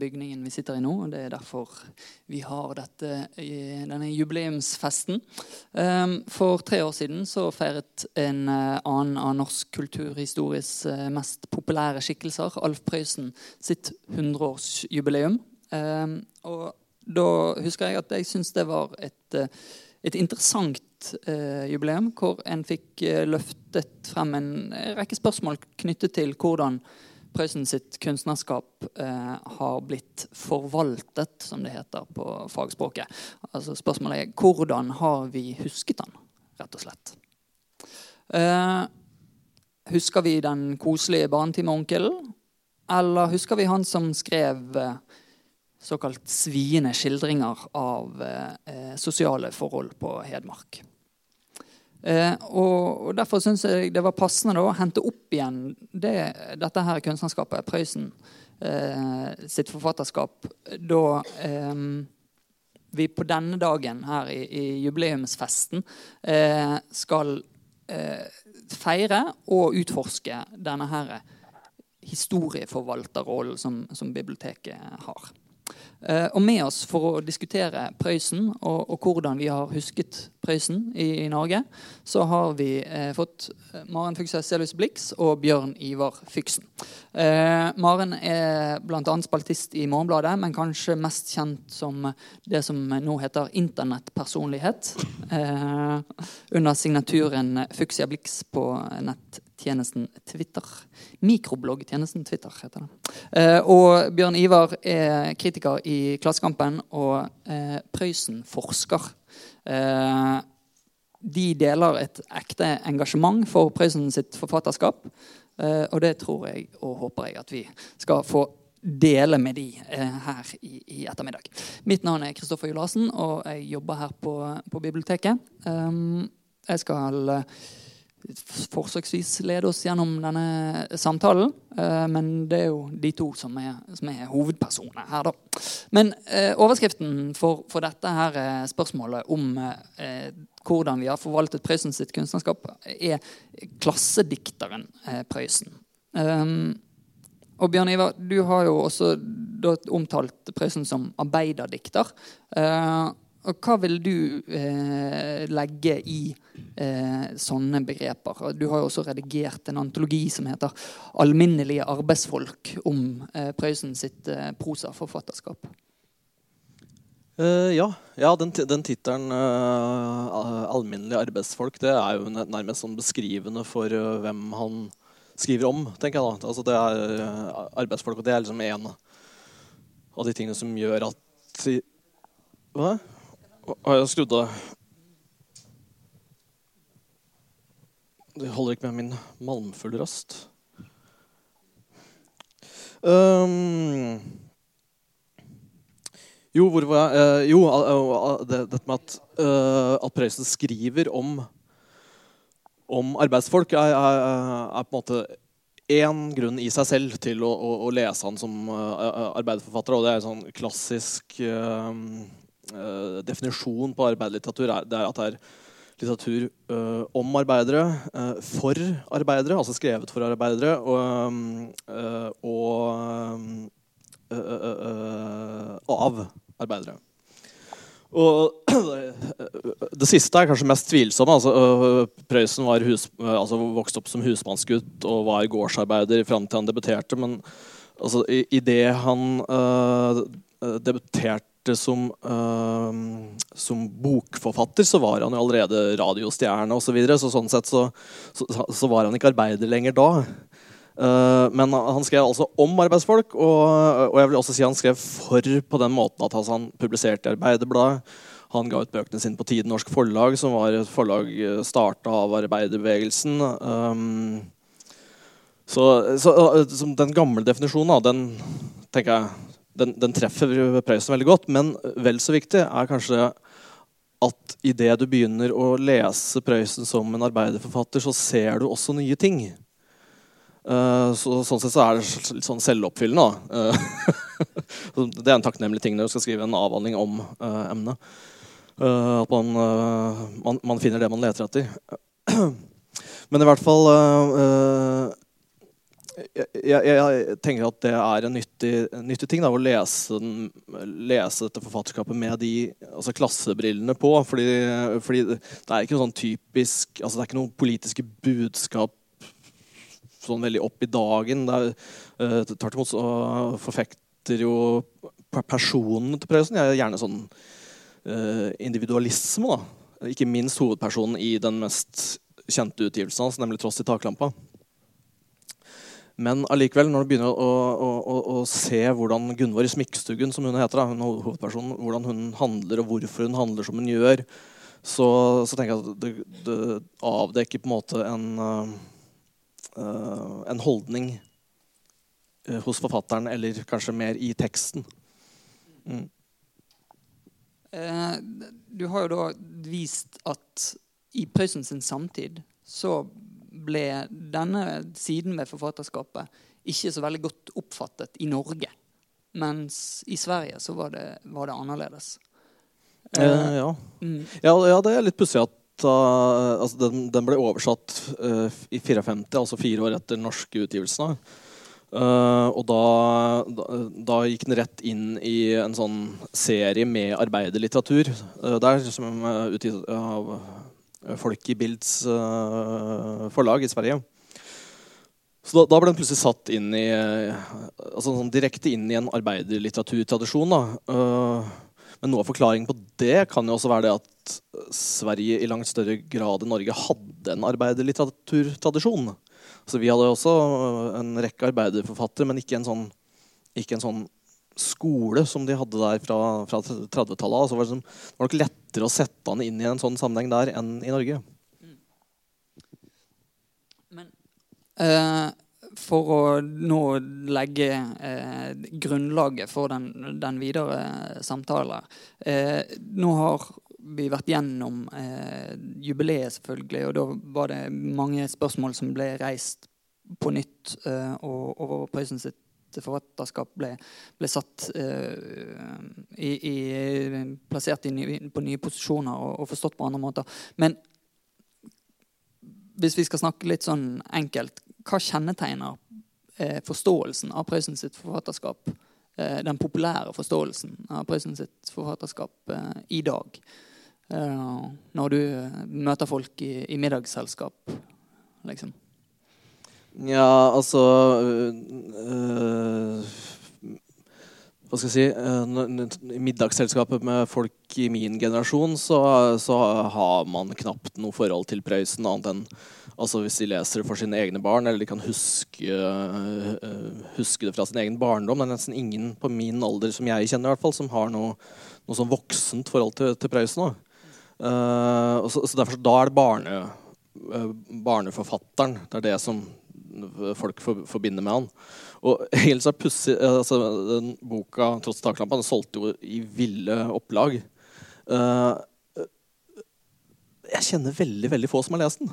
100 år, denne bygningen vi sitter i nå. og Det er derfor vi har dette, denne jubileumsfesten. Ehm, for tre år siden så feiret en eh, annen av norsk kulturhistories eh, mest populære skikkelser, Alf Prøysen, sitt 100-årsjubileum. Ehm, og da husker jeg at jeg syns det var et, eh, et interessant jubileum, hvor en fikk løftet frem en rekke spørsmål knyttet til hvordan Prøysen sitt kunstnerskap eh, har blitt forvaltet, som det heter på fagspråket. Altså Spørsmålet er hvordan har vi husket han, rett og slett. Eh, husker vi den koselige barnetimeonkelen? Eller husker vi han som skrev eh, såkalt sviende skildringer av eh, sosiale forhold på Hedmark? Eh, og, og, Derfor syns jeg det var passende da, å hente opp igjen det, dette her kunstnerskapet, Prøysen eh, sitt forfatterskap, da eh, vi på denne dagen her i, i jubileumsfesten eh, skal eh, feire og utforske denne her historieforvalterrollen som, som biblioteket har. Eh, og med oss for å diskutere Prøysen og, og hvordan vi har husket Prøysen i, i Norge, så har vi eh, fått eh, Maren Fugseth Selhus Blix og Bjørn Ivar Fyksen. Eh, Maren er bl.a. spaltist i Morgenbladet, men kanskje mest kjent som det som nå heter internettpersonlighet. Eh, under signaturen Fuksia Blix på nett tjenesten Twitter. Mikrobloggtjenesten Twitter heter det. Eh, og Bjørn Ivar er kritiker i Klassekampen og eh, Prøysen-forsker. Eh, de deler et ekte engasjement for Prøysen sitt forfatterskap. Eh, og det tror jeg og håper jeg at vi skal få dele med de eh, her i, i, ettermiddag. Mitt navn er Kristoffer Jolassen, og jeg jobber her på, på biblioteket. Um, jeg skal forsøksvis lede oss gjennom denne samtalen. Eh, men det er jo de to som er, som er hovedpersonene her, da. Men eh, overskriften for, for, dette her eh, spørsmålet om hvordan vi har forvaltet Prøysen sitt kunstnerskap, er klassedikteren eh, Prøysen. Og Bjørn Ivar, du har jo også omtalt Prøysen som arbeiderdikter. Uh, og hva vil du eh, legge i eh, sånne begreper? Du har jo også redigert en antologi som heter 'Alminnelige arbeidsfolk', om eh, Prøysen sitt eh, prosaforfatterskap. Uh, ja. ja. den, den tittelen uh, 'Alminnelige arbeidsfolk' det er jo nærmest sånn beskrivende for uh, hvem han skriver om. tenker jeg da. Altså, det er arbeidsfolk, og det er liksom en av de tingene som gjør at Hva? Har jeg skrudd av Det holder ikke med min malmfulle røst. Um, jo, hvor var jeg? Uh, jo, uh, det, dette med at, uh, at Prøysen skriver om, om arbeidsfolk, er, er, er, på en måte én grunn i seg selv til å, å, å lese han som arbeiderforfatter. Og det er en sånn klassisk uh, definisjon på arbeiderlitteratur er, det er at det er litteratur uh, om arbeidere, uh, for arbeidere, altså skrevet for arbeidere, og, og av arbeidere. Og Det siste er kanskje mest tvilsomme. Altså, Prøysen hus, altså, vokste opp som husmannsgutt og var gårdsarbeider fram til han debuterte. Men altså, i, i det han uh, debuterte som, uh, som, bokforfatter så var han jo allerede radiostjerne osv. Så, videre, så sånn sett så, så, så, var han ikke arbeider lenger da. Uh, men han skrev altså om arbeidsfolk, og, og, jeg vil også si han skrev for på den måten at altså, han publiserte i Arbeiderbladet. Han ga ut bøkene sine på Tiden Norsk Forlag, som var et forlag eh, starta av arbeiderbevegelsen. Um, så, så, den gamle definisjonen, den tenker jeg den, den treffer Prøysen veldig godt. Men vel så viktig er kanskje at idet du begynner å lese Prøysen som en arbeiderforfatter, så ser du også nye ting. Uh, så, sånn sett så er det litt sånn selvoppfyllende. Uh, det er en takknemlig ting når du skal skrive en avhandling om uh, emnet. at man, man, man, finner det man leter etter. Men i hvert fall jeg, jeg, jeg, tenker at det er en nyttig, nyttig ting da, å lese, lese, dette forfatterskapet med de altså klassebrillene på. Fordi, fordi, det er ikke noe sånn typisk altså Det er ikke noe politiske budskap sånn veldig opp i dagen. Det er, uh, Tvert imot så forfekter jo personene til Prøysen gjerne sånn uh, individualisme. da. Ikke minst hovedpersonen i den mest kjente utgivelsen hans, nemlig 'Tross i taklampa'. Men allikevel, når du begynner å, å, å, å se hvordan Gunvor i Smikkstuggen, som hun heter, da, hovedpersonen, hvordan hun handler, og hvorfor hun handler som hun gjør, så, så tenker jeg at det, det, avdekker på en måte en, uh, en holdning uh, hos forfatteren, eller kanskje mer i teksten. Mm. Uh, du har jo da vist at i Prøysen samtid så ble denne siden ved forfatterskapet ikke så veldig godt oppfattet i Norge. Mens i Sverige så var det, var det annerledes. Eh, ja. Mm. ja. ja. det er litt pussig at uh, altså den, den, ble oversatt uh, i 54, altså fire år etter norske utgivelsen. Uh, og da, da, da, gikk den rett inn i en sånn serie med arbeiderlitteratur der, som er utgitt av Folkebilds uh, forlag i Sverige. Så da, da, ble den plutselig satt inn i altså sånn direkte inn i en arbeiderlitteraturtradisjon. Uh, men noe av forklaringen på det kan jo også være det at Sverige i langt større grad enn Norge hadde en arbeiderlitteraturtradisjon. Så vi hadde også en rekke arbeiderforfattere, men ikke en sånn, ikke en sånn skole som de hadde der fra, fra 30-tallet. Altså var det, var nok lettere å sette han inn i en sånn sammenheng der enn i Norge. Mm. Men eh, for å nå legge eh, grunnlaget for den, den videre samtalen eh, Nå har vi vært gjennom jubileet, selvfølgelig, og da var det mange spørsmål som ble reist på nytt og, over Prøysen sitt forfatterskap ble, ble satt uh, i, i, plassert i ny, på nye posisjoner og, og, forstått på andre måter. Men hvis vi skal snakke litt sånn enkelt, hva kjennetegner uh, forståelsen av Prøysen sitt forfatterskap? Uh, den populære forståelsen av Prøysen sitt forfatterskap i dag? når du møter folk i, i middagsselskap, liksom. Ja, altså øh, Hva skal jeg si øh, I middagsselskapet med folk i min generasjon så, så, har man knapt noe forhold til Prøysen annet enn altså hvis de leser det for sine egne barn, eller de kan huske, øh, huske, det fra sin egen barndom. Det er nesten ingen på min alder som jeg kjenner, i hvert fall, som har noe, noe sånn voksent forhold til, til Prøysen. Uh, så, så derfor, da er det barne, barneforfatteren. Det er det som folk forbinder med han. Og helt så pussig altså, Den boka 'Tross taklampa' den solgte jo i ville opplag. Uh, jeg kjenner veldig veldig få som har lest den.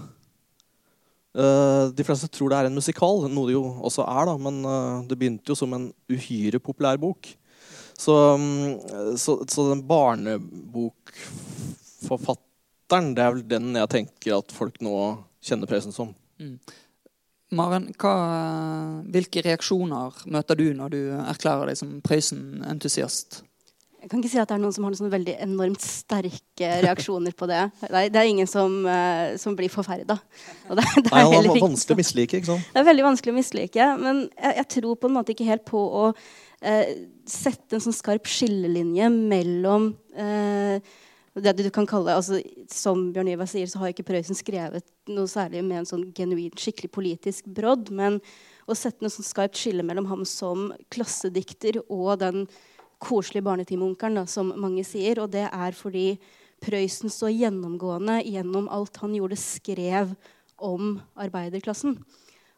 Uh, de fleste tror det er en musikal, noe det jo også er. da, Men uh, det begynte jo som en uhyre populær bok. Så, um, så, så den barnebokforfatteren, det er vel den jeg tenker at folk nå kjenner presen som. Mm. Maren, hva, hvilke reaksjoner møter du når du erklærer deg som Prøysen-entusiast? Jeg kan ikke si at det er noen som har noen veldig enormt sterke reaksjoner på det. Er, det er ingen som, uh, som blir forferda. Det, det, er Nei, det vanskelig å mislike. ikke sant? Det er veldig vanskelig å mislike. Men jeg, jeg tror på en måte ikke helt på å uh, sette en sånn skarp skillelinje mellom uh, det du kan kalle, altså, Som Bjørn Ivar sier, så har ikke Prøysen skrevet noe særlig med en sånn genuin, skikkelig politisk brodd. Men å sette noe sånn skarpt skille mellom ham som klassedikter og den koselige barnetimeonkelen, som mange sier. Og det er fordi Prøysen så gjennomgående gjennom alt han gjorde, skrev om arbeiderklassen.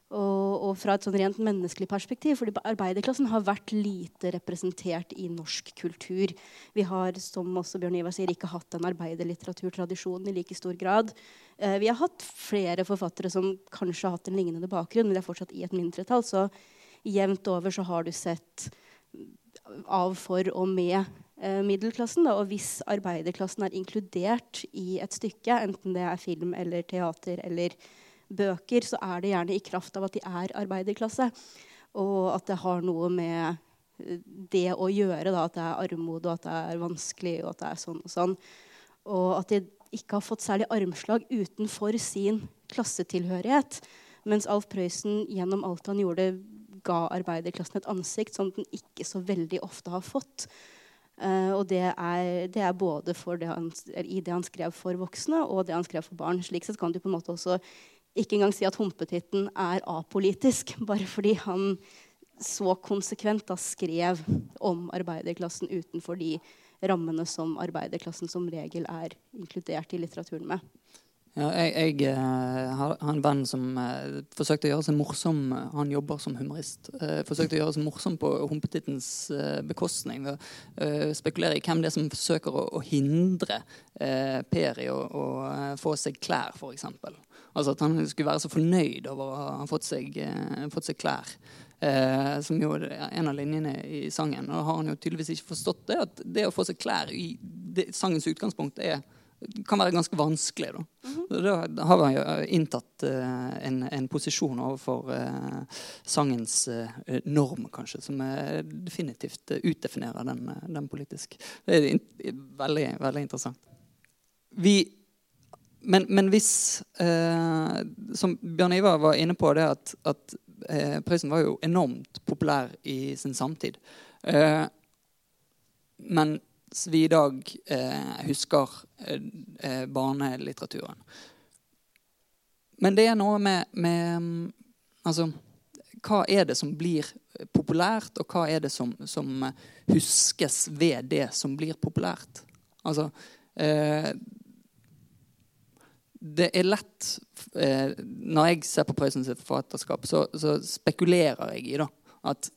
Og, og, fra et sånn rent menneskelig perspektiv. fordi Arbeiderklassen har vært lite representert i norsk kultur. Vi har som også Bjørn Ivar sier, ikke hatt en arbeiderlitteraturtradisjon i like stor grad. Eh, vi har hatt flere forfattere som kanskje har hatt en lignende bakgrunn, men det er fortsatt i et mindretall. Så jevnt over så har du sett av, for og med eh, middelklassen. Da. Og hvis arbeiderklassen er inkludert i et stykke, enten det er film eller teater eller bøker, så er det gjerne i kraft av at de er arbeiderklasse. Og at det har noe med eh, det å gjøre, da, at det er armod, og at det er vanskelig, og at det er sånn og sånn. Og at de ikke har fått særlig armslag utenfor sin klassetilhørighet. Mens Alf Prøysen gjennom alt han gjorde, ga arbeiderklassen et ansikt som den ikke så veldig ofte har fått. Uh, og det er, det er både det han, i det han skrev for voksne, og det han skrev for barn. Slik sett kan du på en måte også ikke engang si at Humpetitten er apolitisk, bare fordi han så konsekvent da skrev om arbeiderklassen utenfor de rammene som arbeiderklassen som regel er inkludert i litteraturen med. Ja, jeg, jeg uh, har, en venn som uh, forsøkte å gjøre seg morsom. Han jobber som humorist. Uh, forsøkte å gjøre seg morsom på Humpetittens bekostning ved å spekulere i hvem det er som forsøker å, å hindre Per i å, å, få seg klær, f.eks. Altså at han skulle være så fornøyd over å ha fått seg, fått seg klær. som jo er en av linjene i sangen. Og har han jo tydeligvis ikke forstått det, at det å få seg klær i det, sangens utgangspunkt er kan være ganske vanskelig. Da, mm -hmm. da har han jo inntatt eh, en, en, posisjon overfor eh, sangens uh, norm, kanskje, som definitivt utdefinerer den, den, politisk. Det er veldig, veldig interessant. Vi, men, men, hvis Som Bjørn Ivar var inne på, det at, at Prøysen var jo enormt populær i sin samtid. men vi i dag eh, husker eh, eh, barnelitteraturen. Men det er noe med, med, Altså, hva er det som blir populært, og hva er det som, som huskes ved det som blir populært? Altså eh, Det er lett eh, Når jeg ser på Prøysens forfatterskap, så, så, spekulerer jeg i da, at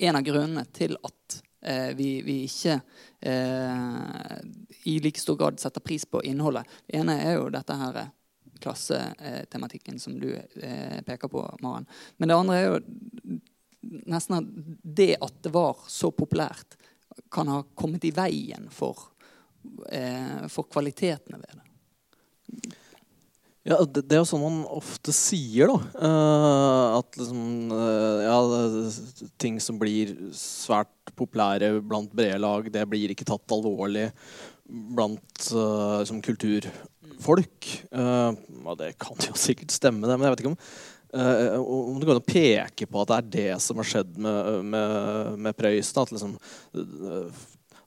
en av grunnene til at eh, vi, vi, ikke eh, i like stor grad setter pris på innholdet. Det ene er jo dette her eh, klassetematikken som du eh, peker på, Maren. Men det andre er jo nesten at det at det var så populært, kan ha kommet i veien for, eh, for kvalitetene ved det. Ja, det, det, er jo sånn man ofte sier, da. Uh, at liksom uh, Ja, ting som blir svært populære blant brede lag, det blir ikke tatt alvorlig blant uh, som kulturfolk. Ja, det kan jo sikkert stemme, det, men jeg vet ikke om om det går an å peke på at det er det som har skjedd med, med, med Prøysen. At liksom,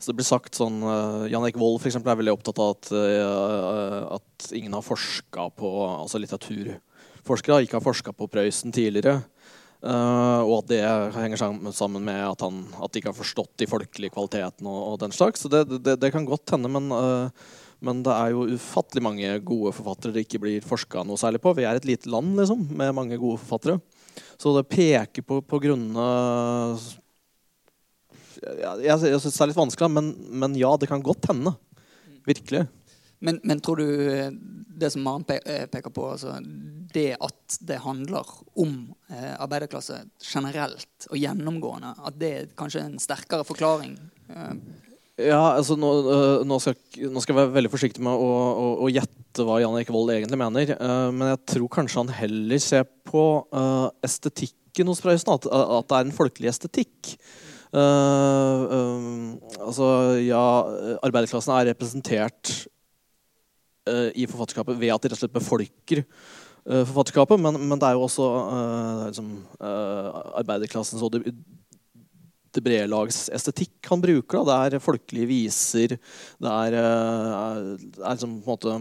det blir sagt sånn uh, Jan Erik Vold for eksempel, er veldig opptatt av at, uh, at ingen har forska på altså litteraturforskere ikke har forska på Prøysen tidligere. Uh, og at det henger sammen med at, han, at de ikke har forstått de folkelige kvalitetene. og, og den slags. Så det, det, det, kan godt hende, men, uh, men, det er jo ufattelig mange gode forfattere det ikke blir forska noe særlig på. Vi er et lite land liksom, med mange gode forfattere. Så det peker på, på grunnene jeg, jeg syns det er litt vanskelig, men, men, ja, det kan godt hende. Virkelig. Men, men, tror du eh, det som Maren eh, peker på, altså det at det handler om eh, arbeiderklasse generelt og gjennomgående, at det er kanskje en sterkere forklaring? Eh? Ja, altså nå, eh, nå, skal, nå, skal, jeg være veldig forsiktig med å, å, å gjette hva Jan Erik Vold egentlig mener. Uh, men jeg tror kanskje han heller ser på uh, estetikken hos Prøysen. At, at, det er en folkelig estetikk. Uh, altså, ja, arbeiderklassen er representert uh, i forfatterskapet ved at de rett og slett befolker uh, forfatterskapet, men, men, det er jo også liksom, arbeiderklassens og det, det brede lags estetikk han bruker. Da. Det er folkelige viser. Det er, er, er liksom på en måte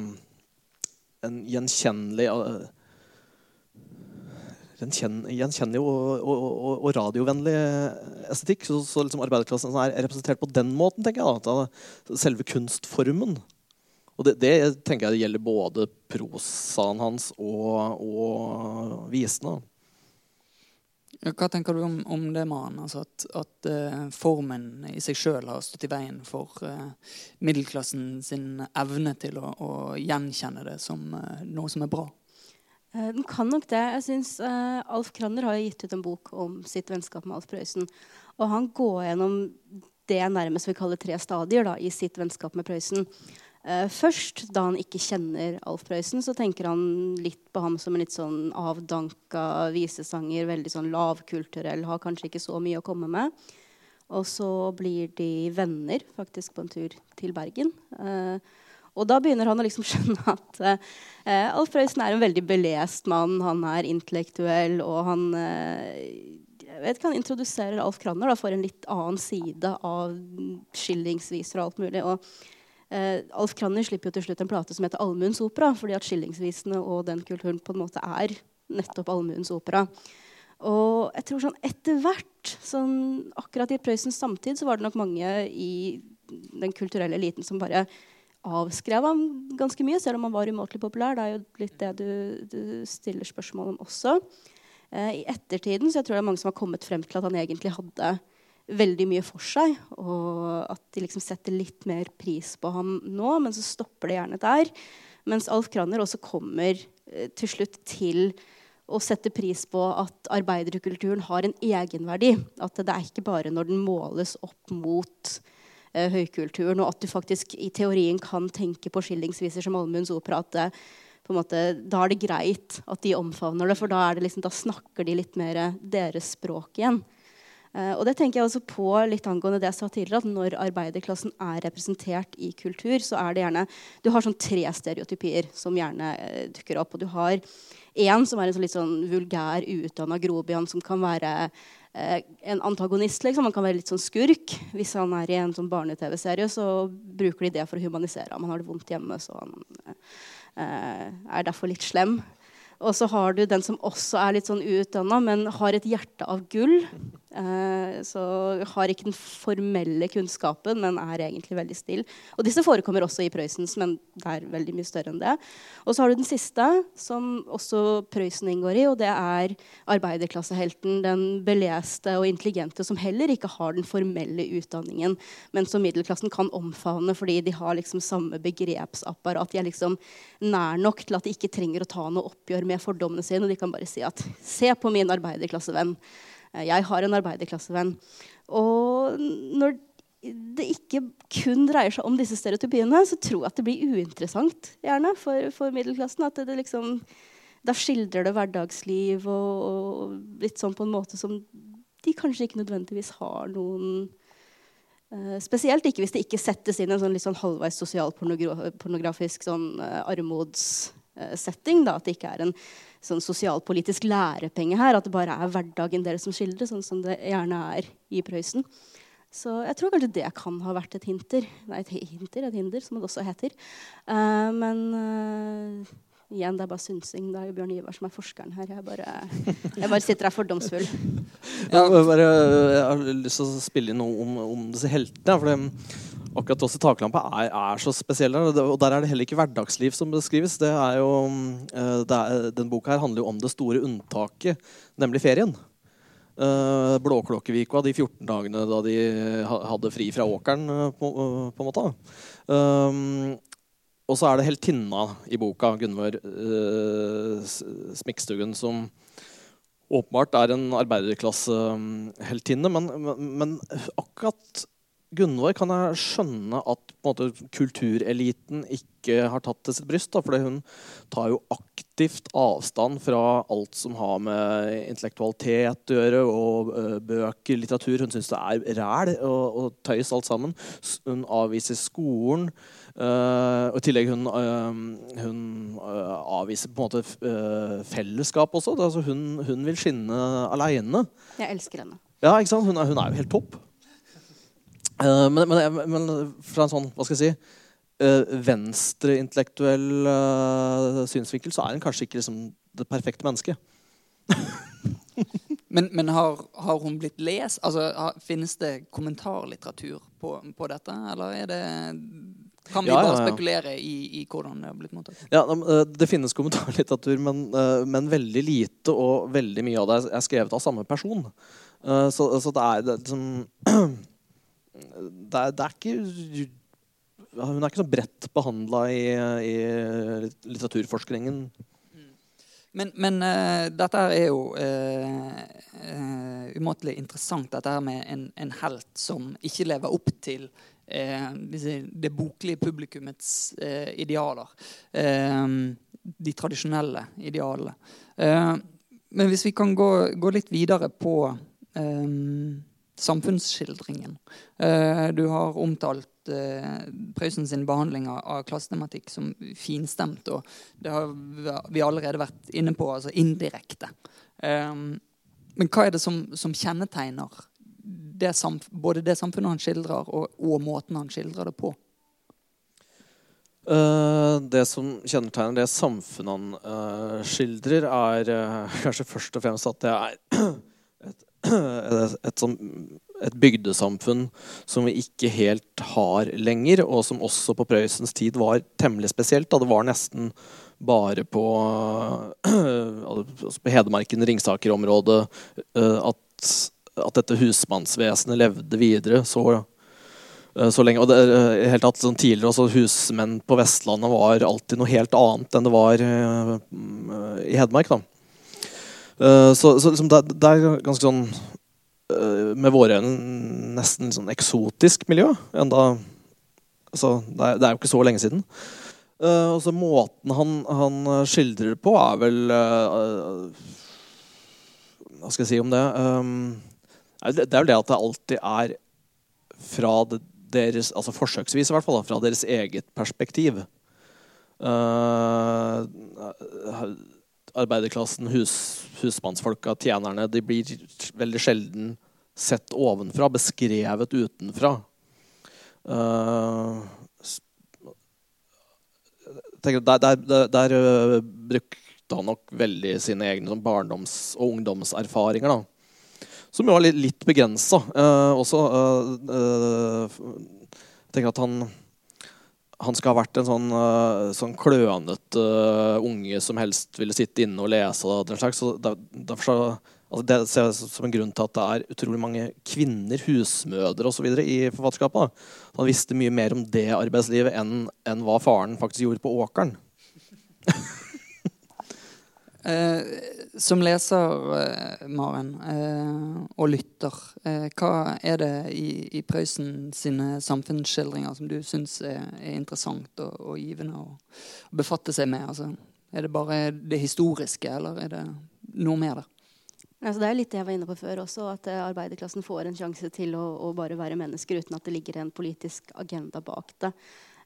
en gjenkjennelig gjenkjennelig og, og, og, og, radiovennlig estetikk. Så, så liksom arbeiderklassen er representert på den måten, tenker jeg. Da. Selve kunstformen. Og det, det, tenker jeg gjelder både prosaen hans og, visene. Hva tenker du om, om det, Maren? Altså at, at uh, formen i seg sjøl har stått i veien for uh, middelklassen sin evne til å, å gjenkjenne det som uh, noe som er bra? Eh, den kan nok det. Jeg synes uh, Alf Kranner har gitt ut en bok om sitt vennskap med Alf Prøysen. Og han går gjennom det jeg nærmest vil kalle tre stadier da, i sitt vennskap med Prøysen. Uh, først, da han ikke kjenner Alf Prøysen, så tenker han litt på ham som en litt sånn avdanka visesanger. Veldig sånn lavkulturell, har kanskje ikke så mye å komme med. Og så blir de venner faktisk på en tur til Bergen. Eh, og da begynner han å liksom skjønne at eh, Alf Prøysen er en veldig belest mann. Han er intellektuell, og han eh, jeg vet ikke, Han introduserer Alf Kranner da, for en litt annen side av skillingsviser og alt mulig. og eh, Alf Kranner slipper jo til slutt en plate som heter 'Allmuens opera', fordi at skillingsvisene og den kulturen på en måte er nettopp allmuens opera. Og jeg tror sånn etter hvert, sånn akkurat i Prøysens samtid, så var det nok mange i den kulturelle eliten som bare avskrev ham ganske mye, selv om han var umåtelig populær. Det er jo litt det du, du stiller spørsmål om også. Eh, I ettertiden så jeg tror det er mange som har kommet frem til at han egentlig hadde veldig mye for seg, og at de liksom setter litt mer pris på ham nå, men så stopper det gjerne der. Mens Alf Kranner også kommer eh, til slutt til å sette pris på at arbeiderkulturen har en egenverdi. At det er ikke bare når den måles opp mot eh, høykulturen, og at du faktisk i teorien kan tenke på skillingsviser som allmuens opera. at det, måte, Da er det greit at de omfavner det, for da, det liksom, da snakker de litt mer deres språk igjen. Eh, og det tenker jeg også på litt angående det jeg sa tidligere, at når arbeiderklassen er representert i kultur, så er det gjerne Du har sånn tre stereotypier som gjerne eh, dukker opp. Og du har én som er en sånn litt sånn vulgær, uutdanna grobian som kan være en antagonist. liksom, Han kan være litt sånn skurk. Hvis han er i en sånn barne-TV-serie, så bruker de det for å humanisere ham. Han har det vondt hjemme, så han er derfor litt slem. Og så har du den som også er litt sånn uutdanna, men har et hjerte av gull. Eh, så har ikke den formelle kunnskapen, men er egentlig veldig still. Og disse forekommer også i Prøysens, men det er veldig mye større enn det. Og så har du den siste, som også Prøysen inngår i, og det er arbeiderklassehelten. Den beleste og intelligente som heller ikke har den formelle utdanningen, men som middelklassen kan omfavne fordi de har liksom samme begrepsapparat. De er liksom nær nok til at de ikke trenger å ta noe oppgjør med fordommene sine. Og de kan bare si at 'se på min arbeiderklassevenn'. Eh, jeg har en arbeiderklassevenn. Og når det ikke kun dreier seg om disse stereotypiene, så tror jeg at det blir uinteressant gjerne for, for middelklassen. At det, liksom, da skildrer det hverdagsliv og, og, litt sånn på en måte som de kanskje ikke nødvendigvis har noen uh, Spesielt ikke hvis det ikke settes inn en sånn litt sånn halvveis sosialpornografisk sånn uh, armodssetting. Uh, at det ikke er en sånn sosialpolitisk lærepenge her. At det bare er hverdagen deres som skildres, sånn som det gjerne er i Prøysen. Så jeg tror kanskje det kan ha vært et hinter. Nei, et hinter, et hinder, som det også heter. Uh, men uh, igjen, det er bare synsing. Det er jo Bjørn Ivar som er forskeren her. Jeg bare, jeg bare sitter her fordomsfull. Ja, bare, jeg har lyst til å spille inn noe om, om disse heltene. For det, akkurat også taklampa er, er, så spesiell. Og der er det heller ikke hverdagsliv som beskrives. Det er jo, uh, det er, den boka her handler jo om det store unntaket, nemlig ferien. Uh, Blåklokkevika, de 14 dagene da de hadde fri fra åkeren, uh, på, på, en måte. Um, og så er det heltinna i boka, Gunvor Smikstuggen, som åpenbart er en arbeiderklasseheltinne. Men, men, men akkurat Gunvor kan jeg skjønne at måte, kultureliten ikke har tatt til sitt bryst. For hun tar jo aktivt avstand fra alt som har med intellektualitet å gjøre, og ø, bøker, litteratur. Hun syns det er ræl og, og, tøys alt sammen. Hun avviser skolen. Uh, og I tillegg hun, uh, hun avviser på en måte fellesskap også. Altså, hun, hun, vil skinne aleine. Jeg elsker henne. Ja? Hun er, hun er jo helt topp. Uh, men, men, men, fra en sånn hva skal jeg si, uh, venstreintellektuell uh, synsvinkel så er hun kanskje ikke liksom, det perfekte mennesket. men, men har, har, hun blitt lest? Altså, har, finnes det kommentarlitteratur på, på, dette? Eller er det kan vi ja, bare spekulere i, i, hvordan det har blitt mottatt? Ja, Det finnes kommentarlitteratur, men, men, veldig lite, og veldig mye av det er skrevet av samme person. Så, så det er det, liksom det det er ikke Hun er ikke så bredt behandla i, i, litteraturforskningen. Men, men uh, dette er jo uh, uh, umåtelig interessant, dette her med en, en, helt som ikke lever opp til det boklige publikummets idealer. de tradisjonelle idealene. men hvis vi kan gå, gå litt videre på samfunnsskildringen. du har omtalt uh, Prøysen sin behandling av, klassetematikk som finstemt. Og det har vi allerede vært inne på, altså indirekte. Um, men hva er det som, som kjennetegner det både det samfunnet han skildrer, og, og måten han skildrer det på? Det som kjennetegner det samfunnet han skildrer, er kanskje først og fremst at det er et, et, bygdesamfunn som vi ikke helt har lenger, og som også på Prøysens tid var temmelig spesielt. Da det var nesten bare på, altså på Hedmarken, Ringsaker-området, eh, at, at, dette husmannsvesenet levde videre så, eh, så lenge. Og det, eh, helt tatt, sånn tidligere også, Husmenn på Vestlandet var alltid noe helt annet enn det var i Hedmark. da. Så, så liksom det, det, er ganske sånn Eh, med våre øyne nesten sånn eksotisk miljø. Enda, altså, det, er, det, er, jo ikke så lenge siden. Uh, så måten han, han, skildrer på, er vel uh, Hva skal jeg si om det? Um, det, er vel det at det alltid er fra deres Altså forsøksvis, i hvert fall, fra deres eget perspektiv. Uh, arbeiderklassen, hus, husmannsfolka, tjenerne, de blir veldig sjelden sett ovenfra, beskrevet utenfra. Uh, der, der, der, uh, brukte han nok veldig sine egne sånn barndoms- og ungdomserfaringer. Da. Som jo var litt, litt begrensa. Uh, også jeg tenker at han han skal ha vært en sånn, uh, sånn klønete uh, unge som helst ville sitte inne og lese. Og den slags. Så derfor så, altså det ser jeg som en grunn til at det er utrolig mange kvinner, husmødre osv. i forfatterskapet. Han visste mye mer om det arbeidslivet enn, enn hva faren faktisk gjorde på åkeren. Eh, som leser, eh, Maren, eh, og lytter, hva er det i, i Prøysen sine samfunnsskildringer som du syns er, er, interessant og, og givende å, befatte seg med? Altså, er det bare det historiske, eller er det noe mer der? Altså, det er litt det jeg var inne på før også, at arbeiderklassen får en sjanse til å, å, bare være mennesker uten at det ligger en politisk agenda bak det.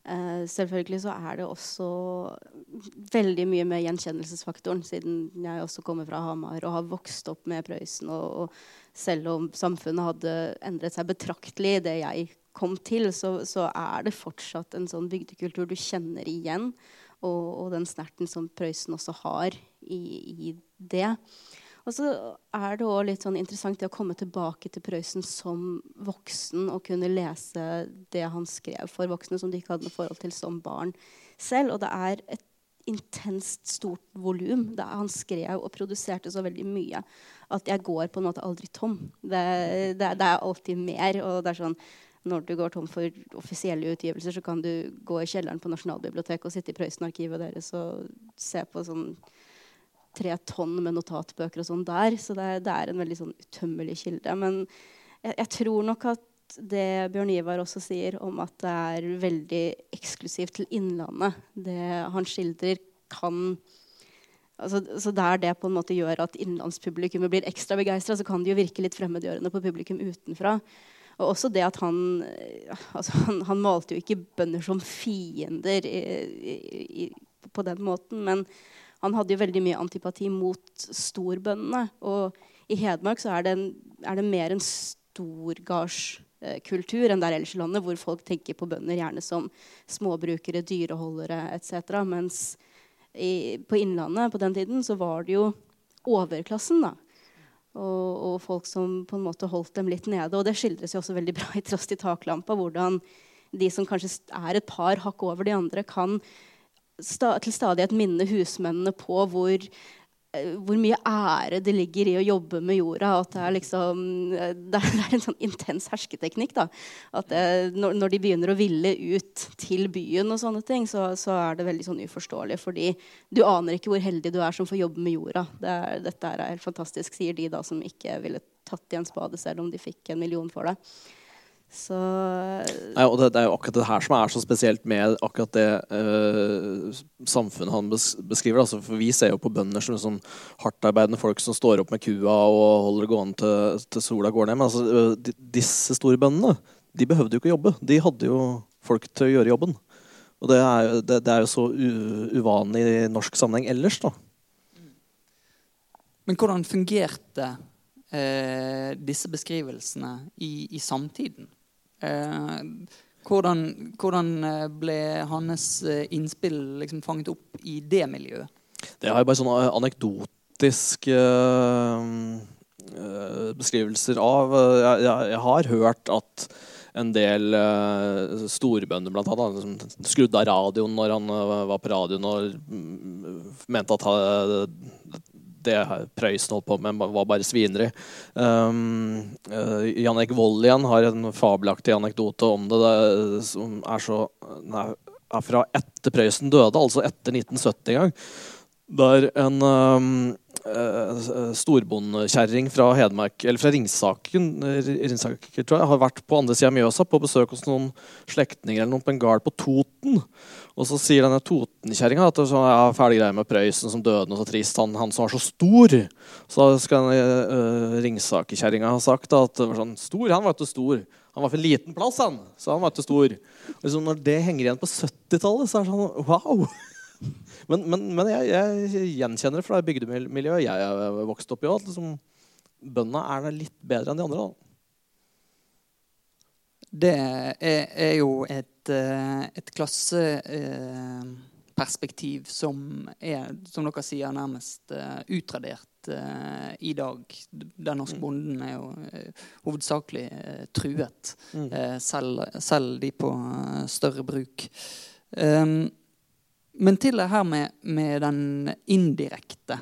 Uh, selvfølgelig så er det også veldig mye med gjenkjennelsesfaktoren, siden jeg også kommer fra Hamar og har vokst opp med Prøysen. Og, og, selv om samfunnet hadde endret seg betraktelig det jeg kom til, så, så er det fortsatt en sånn bygdekultur du kjenner igjen. Og, og den snerten som Prøysen også har i, i det. Og så er det òg litt sånn interessant å komme tilbake til Prøysen som voksen og kunne lese det han skrev for voksne som de ikke hadde noe forhold til som barn selv. Og det er et intenst stort volum. Han skrev og produserte så veldig mye at jeg går på en måte aldri tom. Det, det, det er alltid mer. og det er sånn når du går tom for offisielle utgivelser, så kan du gå i kjelleren på Nasjonalbiblioteket og sitte i Prøysen-arkivet deres og se på sånn tre tonn med notatbøker og sånn der. Så det, det, er en veldig sånn utømmelig kilde. Men jeg, jeg, tror nok at det Bjørn Ivar også sier om at det er veldig eksklusivt til Innlandet, det han skildrer, kan altså, så Der det på en måte gjør at innlandspublikummet blir ekstra begeistra, så kan det jo virke litt fremmedgjørende på publikum utenfra. Og også det at han, altså han, han malte jo ikke bønder som fiender i, i, i, på den måten, men han hadde jo veldig mye antipati mot storbøndene. Og i Hedmark så er det, en, er det mer en storgardskultur enn der ellers i landet, hvor folk tenker på bønder gjerne som småbrukere, dyreholdere etc. Mens i, på Innlandet på den tiden så var det jo overklassen. da. Og, og, folk som på en måte holdt dem litt nede. Og det skildres jo også veldig bra i Trost i taklampa, hvordan de som kanskje er et par hakk over de andre, kan til stadighet minne husmennene på hvor eh, hvor mye ære det ligger i å jobbe med jorda. At det er liksom eh, Det er, en sånn intens hersketeknikk. da, at det, når, når, de begynner å ville ut til byen, og sånne ting, så, så, er det veldig sånn uforståelig. Fordi du aner ikke hvor heldig du er som får jobbe med jorda. Det er, dette er helt fantastisk, sier de da som ikke ville tatt i en spade selv om de fikk en million for det. Så Nei, og det, det, er jo akkurat det her som er så spesielt med akkurat det uh, samfunnet han beskriver. Altså, for vi ser jo på bønder som liksom hardtarbeidende folk som står opp med kua og holder det gående til, til sola går ned. Men altså, de, disse store bøndene de behøvde jo ikke å jobbe. De hadde jo folk til å gjøre jobben. Og det er, det, det er jo så uvanlig i norsk sammenheng ellers, da. Men hvordan fungerte eh, disse beskrivelsene i, i samtiden? Eh, hvordan, hvordan, eh, ble hans eh, innspill liksom fanget opp i det miljøet? Det har jeg bare sånne anekdotiske beskrivelser av. Jeg, jeg, jeg, har hørt at en del uh, storbønder blant annet, som skrudde av radioen når han uh, var på radioen og mm, mente at uh, det Prøysen holdt på med, var bare svineri. Um, uh, Jan Wold igjen har en fabelaktig anekdote om det, det som er, så, nei, er fra etter Prøysen døde, altså etter 1970 en gang. Der en um, storbondekjerring fra Hedmark, eller fra Ringsaken, Ringsaker, tror jeg, har vært på andre sida av Mjøsa på besøk hos noen slektninger eller noen på en gard på Toten. Og så sier denne Toten-kjerringa at det er ja, fæle greier med Prøysen som døde og så trist. Han, han, som var så stor. Så skal uh, Ringsaker-kjerringa ha sagt at det var sånn Stor? Han var ikke stor. Han var for en liten plass, han. Så han var ikke stor. Og liksom, når det henger igjen på 70-tallet, så er det sånn wow. Men, men, men jeg, jeg, gjenkjenner det fra det bygdemiljøet jeg er vokst opp i alt Liksom, bøndene er litt bedre enn de andre. da. Det er, er jo et, eh, et klasseperspektiv som er, som dere sier, nærmest uh, utradert i dag. Den norske mm. bonden er jo hovedsakelig truet, mm. selv, selv, de på større bruk. Um, men til det her med, med den indirekte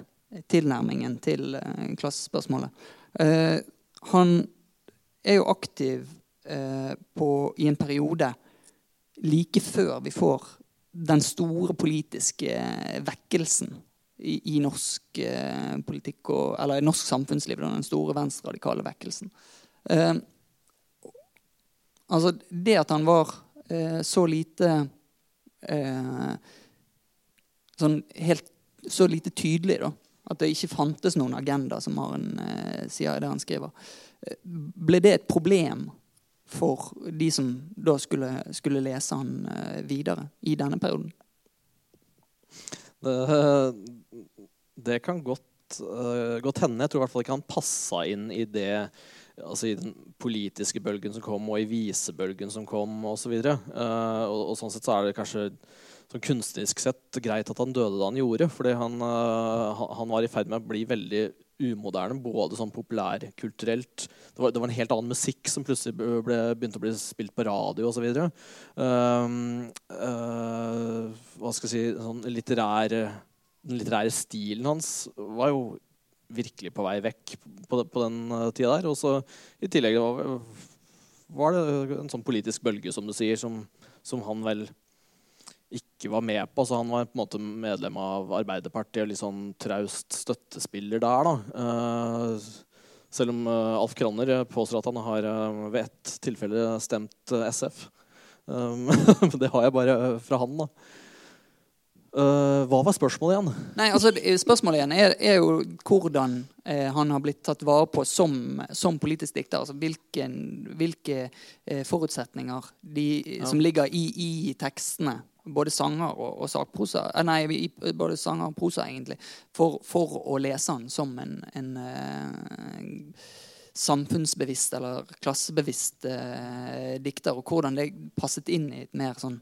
tilnærmingen til klassespørsmålet. han er jo aktiv uh, på, i en periode like før vi får den store politiske vekkelsen i, i norsk politikk og, eller i norsk samfunnsliv. Den store venstreradikale vekkelsen. Altså det at han var så lite eh, Sånn helt så lite tydelig, da. At det ikke fantes noen agenda, som har en eh, sier i det han skriver. Ble det et problem for de som da skulle, skulle lese han eh, videre i denne perioden? Det, det kan godt, uh, godt, hende. Jeg tror i hvert fall ikke han passa inn i det altså i den politiske bølgen som kom, og i visebølgen som kom, osv. Uh, og, og sånn sett så er det kanskje sånn kunstnerisk sett greit at han døde da han gjorde. fordi han, uh, han var i ferd med å bli veldig umoderne, både sånn populærkulturelt det, det var en helt annen musikk som plutselig ble, begynte å bli spilt på radio osv. Uh, uh, hva skal jeg si sånn litterær, Den litterære stilen hans var jo virkelig på vei vekk på, på den uh, tida der. Og så i tillegg var, var, det en sånn politisk bølge, som du sier, som, som han vel ikke var med på. Så han var på en måte medlem av Arbeiderpartiet og litt sånn traust støttespiller der. da. Uh, selv om uh, Alf Kranner påstår at han har uh, ved ett tilfelle stemt SF. Men det har jeg bare fra han. da. Hva var spørsmålet igjen? Nei, altså Spørsmålet igjen er, er jo hvordan eh, han har blitt tatt vare på som, som politisk dikter. Altså hvilken, hvilke eh, forutsetninger de, ja. som ligger i, i tekstene både sanger og, og sakprosa eh, Nei, både sanger og prosa, egentlig. For, for å lese den som en, en uh, samfunnsbevisst eller klassebevisst uh, dikter. Og hvordan det passet inn i et mer sånn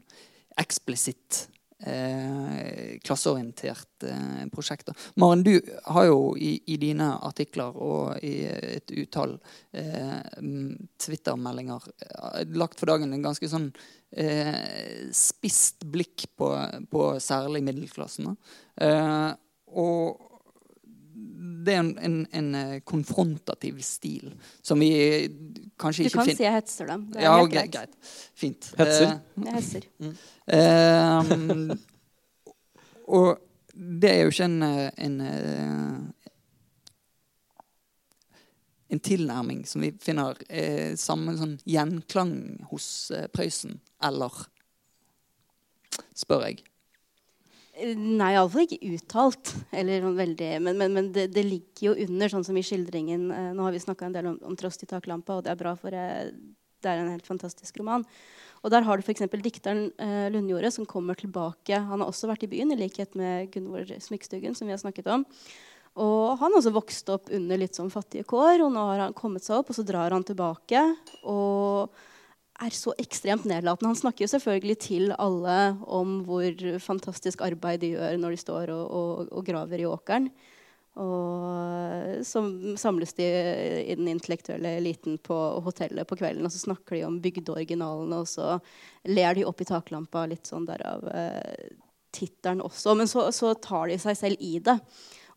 eksplisitt Eh, klasseorientert eh, prosjekt. Maren, du har jo i, i, dine artikler og i et utall eh, Twitter-meldinger eh, lagt for dagen en ganske sånn eh, spisst blikk på, på, særlig middelklassen. Eh, og det er en, en, en eh, konfrontativ stil som vi kanskje ikke finner Du kan finner si jeg hetser dem. Det er Ja, helt greit. greit. Fint. Hetser? Jeg hetser. Eh, og det er jo ikke en, eh, en eh, en tilnærming som vi finner eh, samme sånn gjenklang hos eh, Prøysen, eller? Spør jeg. Nei, iallfall ikke uttalt. Veldig, men men, men det, det, ligger jo under, sånn som i skildringen. Eh, nå har vi snakka en del om, om 'Trost i taklampa', og det er bra, for eh, det er en helt fantastisk roman. Og der har du f.eks. dikteren eh, Lundjordet, som kommer tilbake. Han har også vært i byen, i likhet med Gunvor Smykkstuggen, som vi har snakket om. Og han har også vokst opp under litt sånn fattige kår, og nå har han kommet seg opp, og så drar han tilbake. Og er så ekstremt nedlatende. Han snakker jo selvfølgelig til alle om hvor fantastisk arbeid de gjør når de står og, og, og graver i åkeren. Og så samles de i den intellektuelle eliten på hotellet på kvelden, og så snakker de om bygdeoriginalene, og så ler de opp i taklampa, litt sånn derav eh, tittelen også. Men så, så tar de seg selv i det.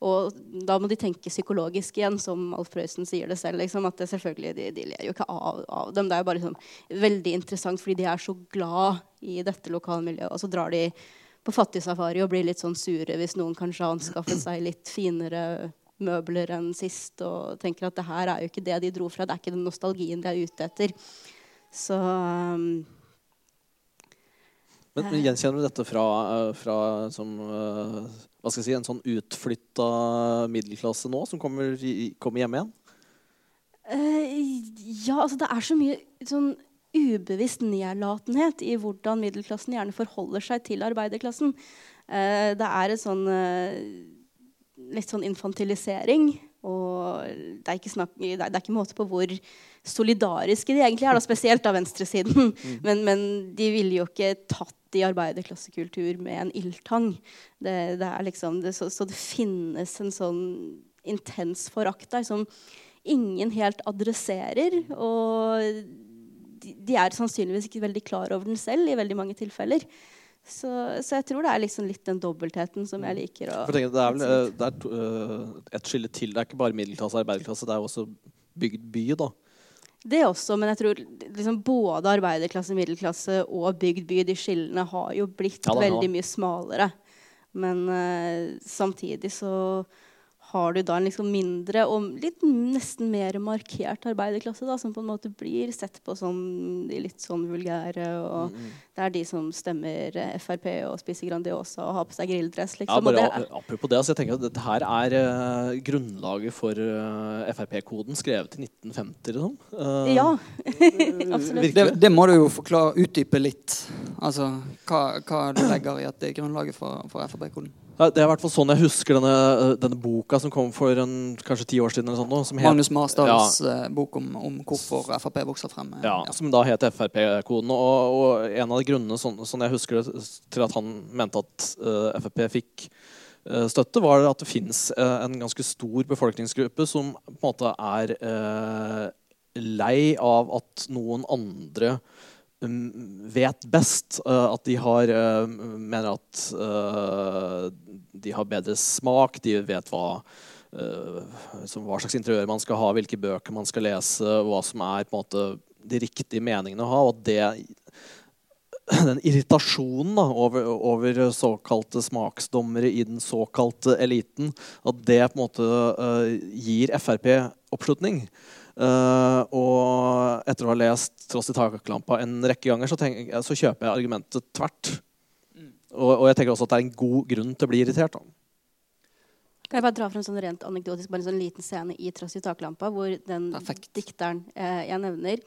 Og da må de tenke psykologisk igjen, som Alf Prøysen sier det selv. Liksom, at selvfølgelig, de, de, ler jo ikke av, av, dem. Det er jo bare liksom, veldig interessant fordi de er så glad i dette lokalmiljøet. Og så drar de på fattigsafari og blir litt sånn sure hvis noen kanskje har anskaffet seg litt finere møbler enn sist, og tenker at det her er jo ikke det de dro fra. Det er ikke den nostalgien de er ute etter. Så um, Men, men gjenkjenner du dette fra, eh, fra som, eh, hva skal jeg si, en sånn utflytta middelklasse nå, som kommer, kommer hjem igjen? Uh, ja, altså det er så mye sånn ubevisst nedlatenhet i hvordan middelklassen gjerne forholder seg til arbeiderklassen. Uh, det er en sånn uh, litt sånn infantilisering. Og det er, ikke snakk, det er, ikke måte på hvor solidariske de egentlig er, da, spesielt av venstresiden. Men, men de ville jo ikke tatt i arbeiderklassekultur med en ildtang. Det, det liksom, det, så, så det finnes en sånn intens forakt der som ingen helt adresserer. Og de, de er sannsynligvis ikke veldig klar over den selv i veldig mange tilfeller. Så, så jeg tror det er liksom litt den dobbeltheten som jeg liker Og, jeg det er vel eh, det er to, eh, et skille til. Det er ikke bare middelklasse og arbeiderklasse, det er også bygd by. da. Det også, men jeg tror liksom både arbeiderklasse, middelklasse og bygd by, de skillene har jo blitt Ja, da, har veldig mye smalere. Men uh, samtidig så har du da en liksom mindre og litt nesten mer markert arbeiderklasse, da, som på en måte blir sett på som de litt sånn vulgære. og Mm, Det er de som stemmer eh, Frp og spiser Grandiosa og har på seg grilldress. Ja, Liksom. og bare, det er- apropos det, altså jeg tenker at Dette her er uh, grunnlaget for uh, Frp-koden skrevet i 1950. Liksom. Uh, ja, absolutt. Det, det må du jo forklare, utdype litt. Altså hva, hva du legger i at det er grunnlaget for, for Frp-koden. Det er i hvert fall sånn jeg husker denne, eh, denne boka som kom for en, kanskje ti år siden. eller sånt, Magnus Marsdals ja. bok om, om hvorfor Frp vokser frem. Ja, Ja, Som da het Frp-koden. Og, og en av de grunnene sånn, sånn jeg husker det, til at han mente at uh, Frp fikk uh, støtte, var at det fins en ganske stor befolkningsgruppe som på en måte er eh, lei av at noen andre mm, vet best. eh, at de har eh, mener at eh, de har bedre smak, de vet hva hva slags interiør man skal ha, hvilke bøker man skal lese, hva som er måte de riktige meningene å ha. og at det den irritasjonen da, over, over såkalte smaksdommere i den såkalte eliten, at det på en måte uh, gir Frp oppslutning. Eh, og etter å ha lest 'Tross i taklampa' en rekke ganger, så, tenk, så kjøper jeg argumentet tvert. Og, og jeg tenker også at det er en god grunn til å bli irritert. Da. Kan jeg bare dra frem sånn rent anekdotisk bare en sånn liten scene i 'Tross i taklampa', hvor den Perfekt. dikteren eh, jeg nevner,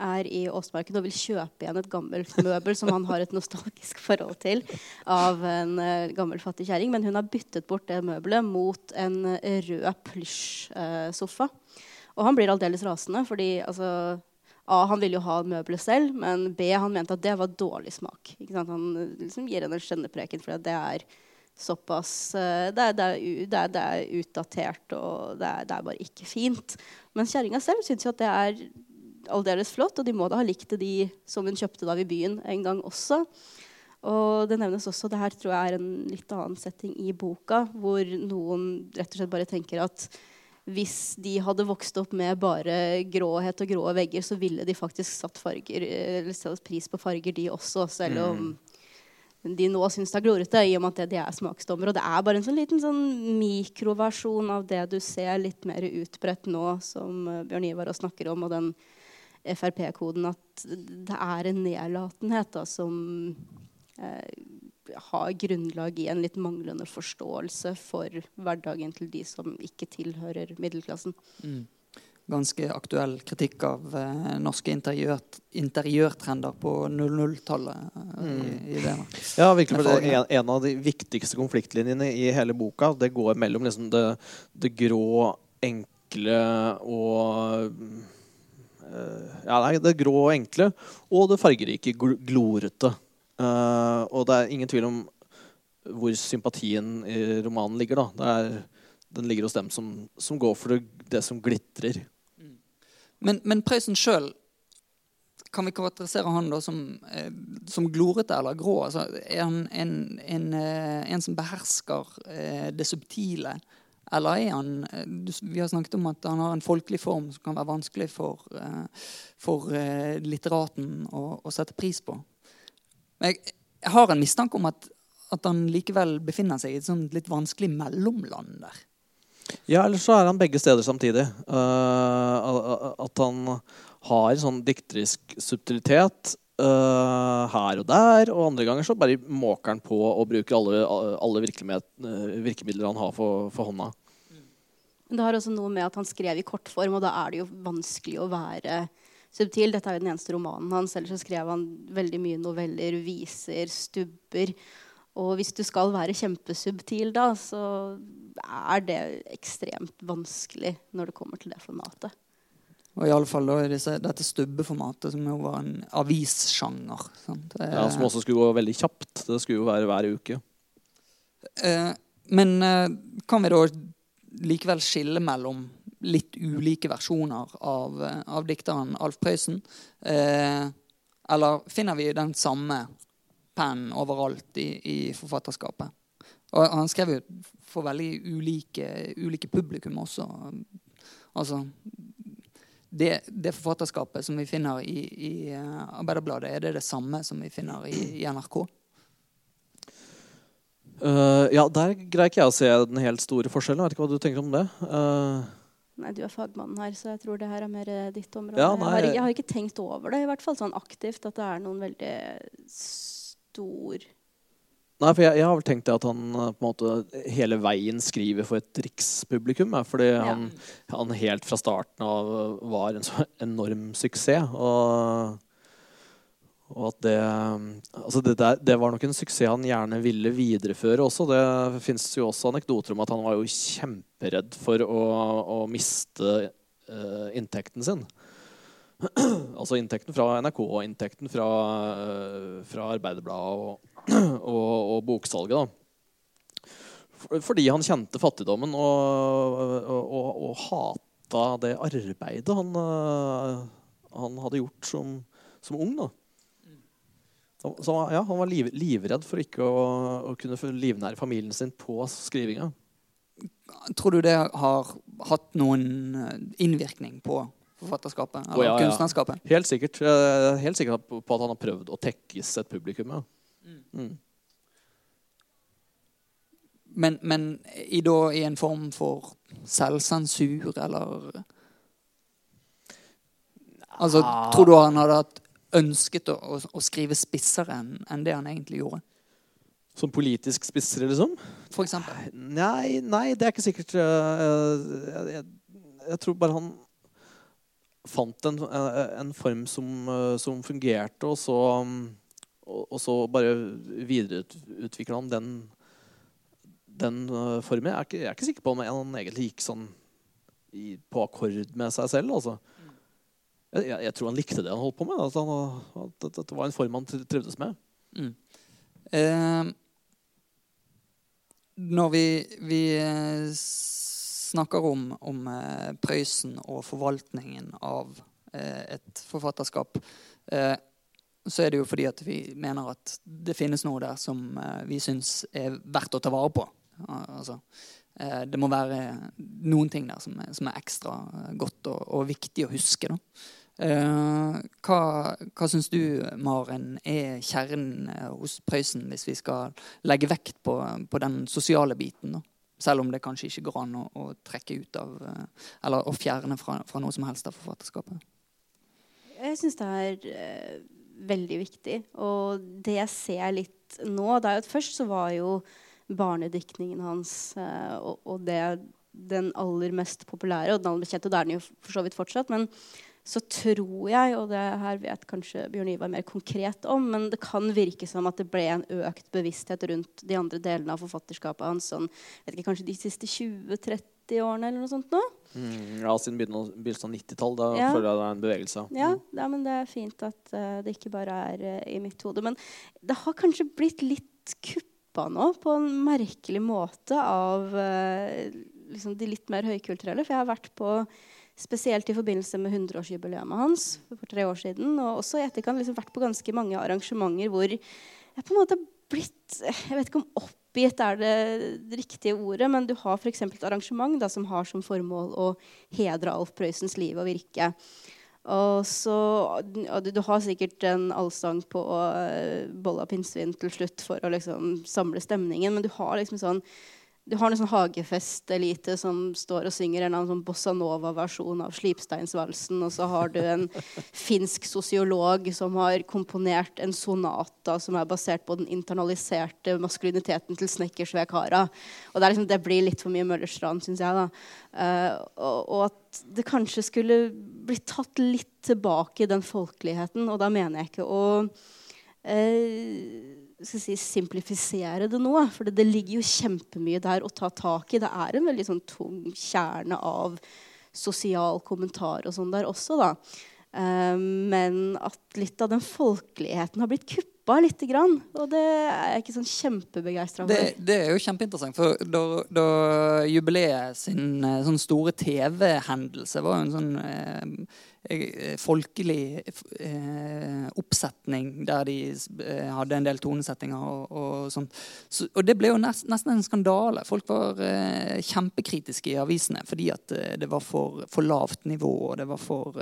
er i Åsmarken og vil kjøpe igjen et gammelt møbel som han har et nostalgisk forhold til, av en eh, gammel, fattig kjerring. Men hun har byttet bort det møbelet mot en eh, rød plysjsofa. Og han blir aldeles rasende, fordi altså A, han ville jo ha møbelet selv, men B, han mente at det var dårlig smak. Han eh, liksom gir henne en skjennepreken for det er såpass eh, det, er, det, er, det er utdatert, og det er, det er bare ikke fint. Men kjerringa selv syns jo at det er aldeles flott, og de må da ha likt det, de som hun kjøpte da i byen en gang også. Og det nevnes også, det her tror jeg er en litt annen setting i boka, hvor noen rett og slett bare tenker at hvis de hadde vokst opp med bare gråhet og grå vegger, så ville de faktisk satt, farger, eller satt pris på farger, de også. Selv om de nå syns det er glorete, i og med at de er smaksdommer. Og det er bare en sånn liten sånn mikroversjon av det du ser litt mer utbredt nå, som uh, Bjørn Ivar også snakker om, og den Frp-koden, at det er en nedlatenhet da, som eh, har grunnlag i en litt manglende forståelse for hverdagen til de som ikke tilhører middelklassen. Mm. Ganske aktuell kritikk av eh, norske interiør, interiørtrender på 00-tallet. Mm. i, i Ja, virkelig. Det en, en, av de viktigste konfliktlinjene i hele boka det går mellom liksom det, det grå, enkle og uh, Ja, nei, det grå og enkle og det fargerike, glorete. Uh, og det er ingen tvil om hvor sympatien i romanen ligger. da. Er, den ligger hos dem som, som går for det, det som glitrer. Mm. Men, men Prøysen sjøl, kan vi karakterisere han da som, eh, som glorete eller grå? Altså, er han en, en, eh, en som behersker eh, det subtile? Eller er han eh, Vi har snakket om at han har en folkelig form som kan være vanskelig for, eh, for litteraten å, å sette pris på. Men jeg, jeg har en mistanke om at, at, han likevel befinner seg i et sånt litt vanskelig mellomland der. Ja, eller så er han begge steder samtidig. Uh, at han har sånn dikterisk subtilitet uh, her og der, og andre ganger så bare måker han på og bruker alle, alle virkemidler han har for, for hånda. Det har også noe med at han skrev i kortform, og da er det jo vanskelig å være subtil. Dette er jo den eneste romanen hans. Ellers så skrev han veldig mye noveller, viser, stubber. Og hvis du skal være kjempesubtil, da, så er det ekstremt vanskelig når det kommer til det formatet. Og i alle fall da, disse, dette stubbeformatet, som jo var en avissjanger. Ja, Som også skulle gå veldig kjapt. Det skulle jo være hver uke. Eh, men eh, kan vi da likevel skille mellom litt ulike versjoner av, av dikteren Alf Prøysen? Eh, eller finner vi den samme pennen overalt i, i, forfatterskapet? Og han skrev jo for veldig ulike, ulike publikum også. Altså det, det, forfatterskapet som vi finner i, i uh, Arbeiderbladet, er det det samme som vi finner i, i NRK? Uh, ja, der greier ikke jeg å se den helt store forskjellen. Jeg vet ikke hva du tenker om det? Uh, Nei, Du er fagmannen her, så jeg tror det her er mer eh, ditt område. Ja, jeg, har, jeg, har, ikke tenkt over det i hvert fall sånn aktivt, at det er noen veldig stor Nei, for jeg, jeg, har vel tenkt at han eh, på en måte hele veien skriver for et rikspublikum. Fordi ja. han, han, helt fra starten av var en så enorm suksess. Og og at det, altså det, der, det, var nok en suksess han gjerne ville videreføre også. Det fins jo også anekdoter om at han var jo kjemperedd for å, å miste uh, inntekten sin. altså inntekten fra NRK og inntekten fra, uh, fra Arbeiderbladet og, og, og, boksalget. da. Fordi han kjente fattigdommen og, og, og hata det arbeidet han, uh, han hadde gjort som, som ung. da. Så, ja, han var liv, livredd for ikke å, å kunne livnære familien sin på skrivinga. Tror du det har hatt noen eh, innvirkning på forfatterskapet? Eller oh, ja, kunstnerskapet? Ja. Helt sikkert. Helt sikkert på at han har prøvd å tekkes et publikum. Ja. Mm. Mm. Men, men i, da, i en form for selvsensur, eller Altså, Tror du han hadde hatt ønsket å, å, å skrive spissere enn en det han egentlig gjorde. Som politisk spissere, liksom? For eksempel. Nei, nei, det er ikke sikkert. Jeg, jeg, jeg tror bare han fant en, en form som, som, fungerte, og så, og, så bare videreutvikla han den, den formen. Jeg er, ikke, jeg er, ikke, sikker på om han egentlig gikk sånn i, på akkord med seg selv. altså. Jeg, jeg, tror han likte det han holdt på med. At, han, at, dette det var en form han trivdes med. Mm. Eh, når vi, vi, eh, snakker om, om eh, Prøysen og forvaltningen av eh, et forfatterskap, så er det jo fordi at vi mener at det finnes noe der som vi syns er verdt å ta vare på. Altså, det må være noen ting der som er, som er ekstra godt og, og, viktig å huske. Da. Eh, hva hva syns du, Maren, er kjernen hos Prøysen, hvis vi skal legge vekt på, på den sosiale biten? da? Selv om det kanskje ikke går an å, å trekke ut av Eller å fjerne fra, fra noe som helst av forfatterskapet. Jeg syns det er uh, veldig viktig. Og det jeg ser litt nå det er jo at Først så var jo barnediktningen hans uh, og, og, det den aller mest populære, og den aller kjente, og det er den jo for så vidt fortsatt. Men så tror jeg, og det her vet kanskje Bjørn Ivar mer konkret om, men det kan virke som at det ble en økt bevissthet rundt de andre delene av forfatterskapet hans sånn, vet ikke, kanskje de siste 20-30 årene eller noe sånt nå? Mm, ja, siden begynnelsen av 90-tall. Da ja. føler jeg det er en bevegelse. Ja, ja men det er fint at uh, det ikke bare er uh, i mitt hode. Men det har kanskje blitt litt kuppa nå på en merkelig måte av uh, liksom de litt mer høykulturelle. For jeg har vært på spesielt i forbindelse med 100-årsjubileet hans for tre år siden. Og også i etterkant liksom vært på ganske mange arrangementer hvor jeg på en måte har blitt Jeg vet ikke om oppgitt er det riktige ordet, men du har f.eks. et arrangement da, som har som formål å hedre Alf Prøysens liv og virke. Og så, og du, du, har sikkert en allsang på uh, Bolla pinnsvin til slutt for å liksom samle stemningen, men du har liksom sånn du har en sånn hagefestelite som står og synger en sånn bossa nova-versjon av Slipsteinsvalsen. Og så har du en finsk sosiolog som har komponert en sonata som er basert på den internaliserte maskuliniteten til Snekkersvek Hara. Og det, liksom, det, blir litt for mye Møllerstrand, syns jeg. Uh, og, og, at det kanskje skulle blitt tatt litt tilbake i den folkeligheten. Og da mener jeg ikke å uh, si, simplifisere det nå. For det, ligger jo kjempemye der å ta tak i. Det er en veldig sånn tung kjerne av sosial kommentar og sånn der også, da. Um, men at litt av den folkeligheten har blitt kuppa litt. Grann, og det er jeg ikke sånn kjempebegeistra for. Det, det, er jo kjempeinteressant. For da, da jubileet sin eh, sånn store TV-hendelse var jo en sånn eh, Eh, folkelig eh, oppsetning der de eh, hadde en del tonesettinger og, og sånt. Så, og det ble jo nest, nesten en skandale. Folk var eh, kjempekritiske i avisene fordi at eh, det var for, for, lavt nivå, og det var for,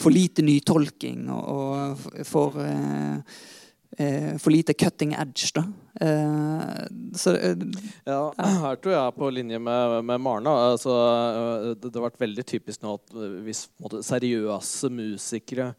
for lite nytolking og, og for for lite cutting edge, da. Eh, så, eh, ja, her tror jeg er på linje med, med Marna. Altså, eh, det, det, har vært veldig typisk nå at eh, hvis måtte, seriøse musikere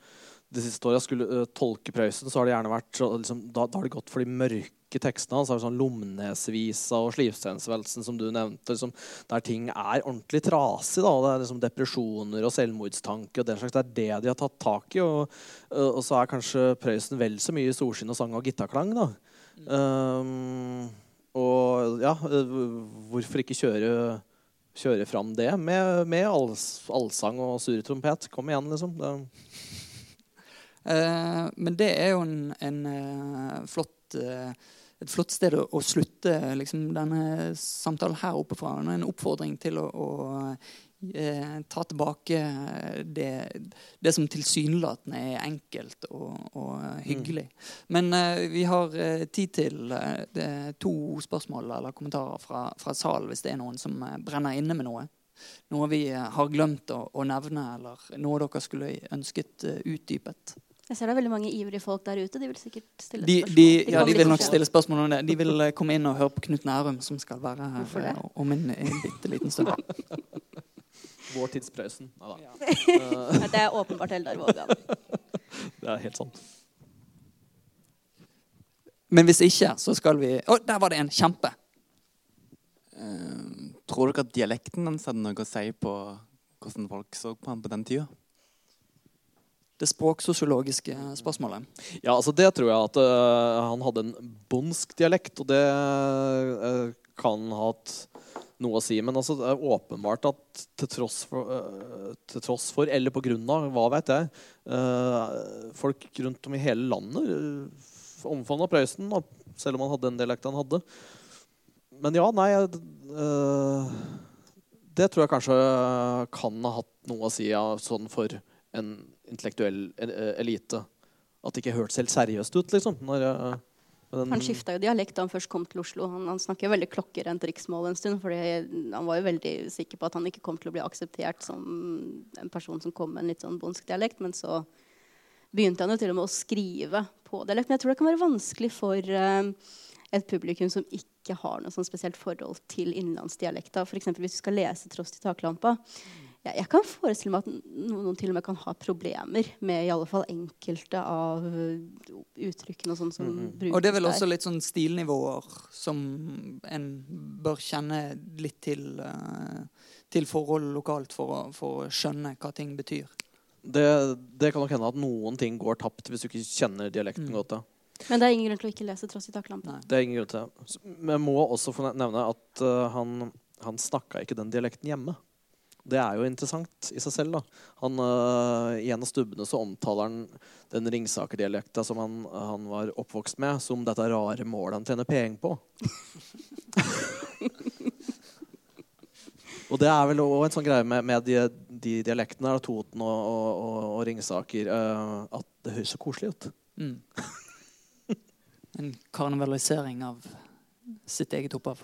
de siste åra skulle uh, tolke Prøysen, så har det gjerne vært liksom, da, da, har det gått for de mørke tekstene hans. Altså, sånn Lomnesvisa og Slivstensvelsen, som du nevnte. Liksom, der ting er ordentlig trasig. Da. Det er liksom depresjoner og selvmordstanke og den slags. Det er det de har tatt tak i. Og, uh, og så er kanskje Prøysen vel så mye solskinn og sang og gitarklang. Da. Um, og ja, uh, hvorfor ikke kjøre kjøre fram det med, med allsang og surtrompet. Kom igjen, liksom. Det Eh, men det er jo en, en eh, flott eh, et flott sted å, slutte liksom, denne samtalen her oppe fra. En oppfordring til å, å eh, ta tilbake det, det som tilsynelatende er enkelt og, og hyggelig. Mm. Men eh, vi har eh, tid til to spørsmål eller kommentarer fra, fra salen hvis det er noen som brenner inne med noe. Noe vi har glemt å, å nevne, eller noe dere skulle ønsket utdypet. Jeg ser det er veldig mange ivrige folk der ute. De vil sikkert stille de, spørsmål. De, ja, de vil nok stille spørsmål om det. De vil eh, komme inn og høre på Knut Nærum, som skal være her eh, om en, en bitte liten stund. Vår tids Prøysen. Ja, det er åpenbart Eldar Vågan. Det er helt sant. Men hvis ikke, så skal vi Å, oh, der var det en! Kjempe. Uh, tror dere at dialekten hans hadde noe å si på hvordan folk så på ham på den tida? Det språksosiologiske spørsmålet? Ja, altså Det tror jeg at uh, han hadde en bondsk dialekt, og det uh, kan ha hatt noe å si. Men altså, det er åpenbart at til tross for, uh, til tross for eller på grunn av, hva vet jeg, folk rundt om i hele landet omfavna Prøysen, selv om han hadde den dialekten han hadde. Men ja, nei Det tror jeg kanskje kan ha hatt noe å si ja, sånn for en intellektuell eh, elite. at det ikke hørtes helt seriøst ut, liksom. Når, uh, Han skifta jo dialekt da han først kom til Oslo. Han, han snakker veldig klokkerent riksmål en stund. fordi han var jo veldig sikker på at han ikke kom til å bli akseptert som en person som kom med en litt sånn bondsk dialekt. Men så begynte han jo til og med å skrive på dialekt. Men jeg tror det kan være vanskelig for uh, et publikum som ikke har noe sånn spesielt forhold til innenlandsdialekta. F.eks. hvis du skal lese 'Trost i taklampa'. Jeg, jeg kan forestille meg at noen til og med kan ha problemer med i alle fall enkelte av uttrykkene og sånn som brukes Og det er vel også litt sånn stilnivåer som en bør kjenne litt til, eh, til forhold lokalt for å, for å skjønne hva ting betyr. det, det kan nok hende at noen ting går tapt hvis du ikke kjenner dialekten Mm. godt. da. Men det er ingen grunn til å ikke lese 'Tross i taklampen. Det er ingen grunn til det. Men jeg må også få nevne at uh, han, han snakka ikke den dialekten hjemme. Det er jo interessant i seg selv. da. Han, uh, I en av stubbene så omtaler han den Ringsaker-dialekta som han, han var oppvokst med, som dette rare målet han tjener penger på. Og det er vel òg en sånn greie med, med de, de dialektene, da, Toten og, og, og, og Ringsaker, uh, at det høres så koselig ut. Mm. En karnevalisering av sitt eget opphav.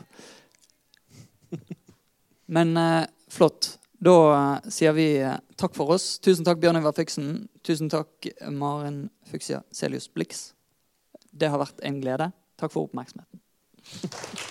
Men eh, flott. Da eh, sier vi eh, takk for oss. Tusen takk, Bjørn Ivar Fiksen. Tusen takk, Maren Fuksia Celius Blix. Det har vært en glede. Takk for oppmerksomheten.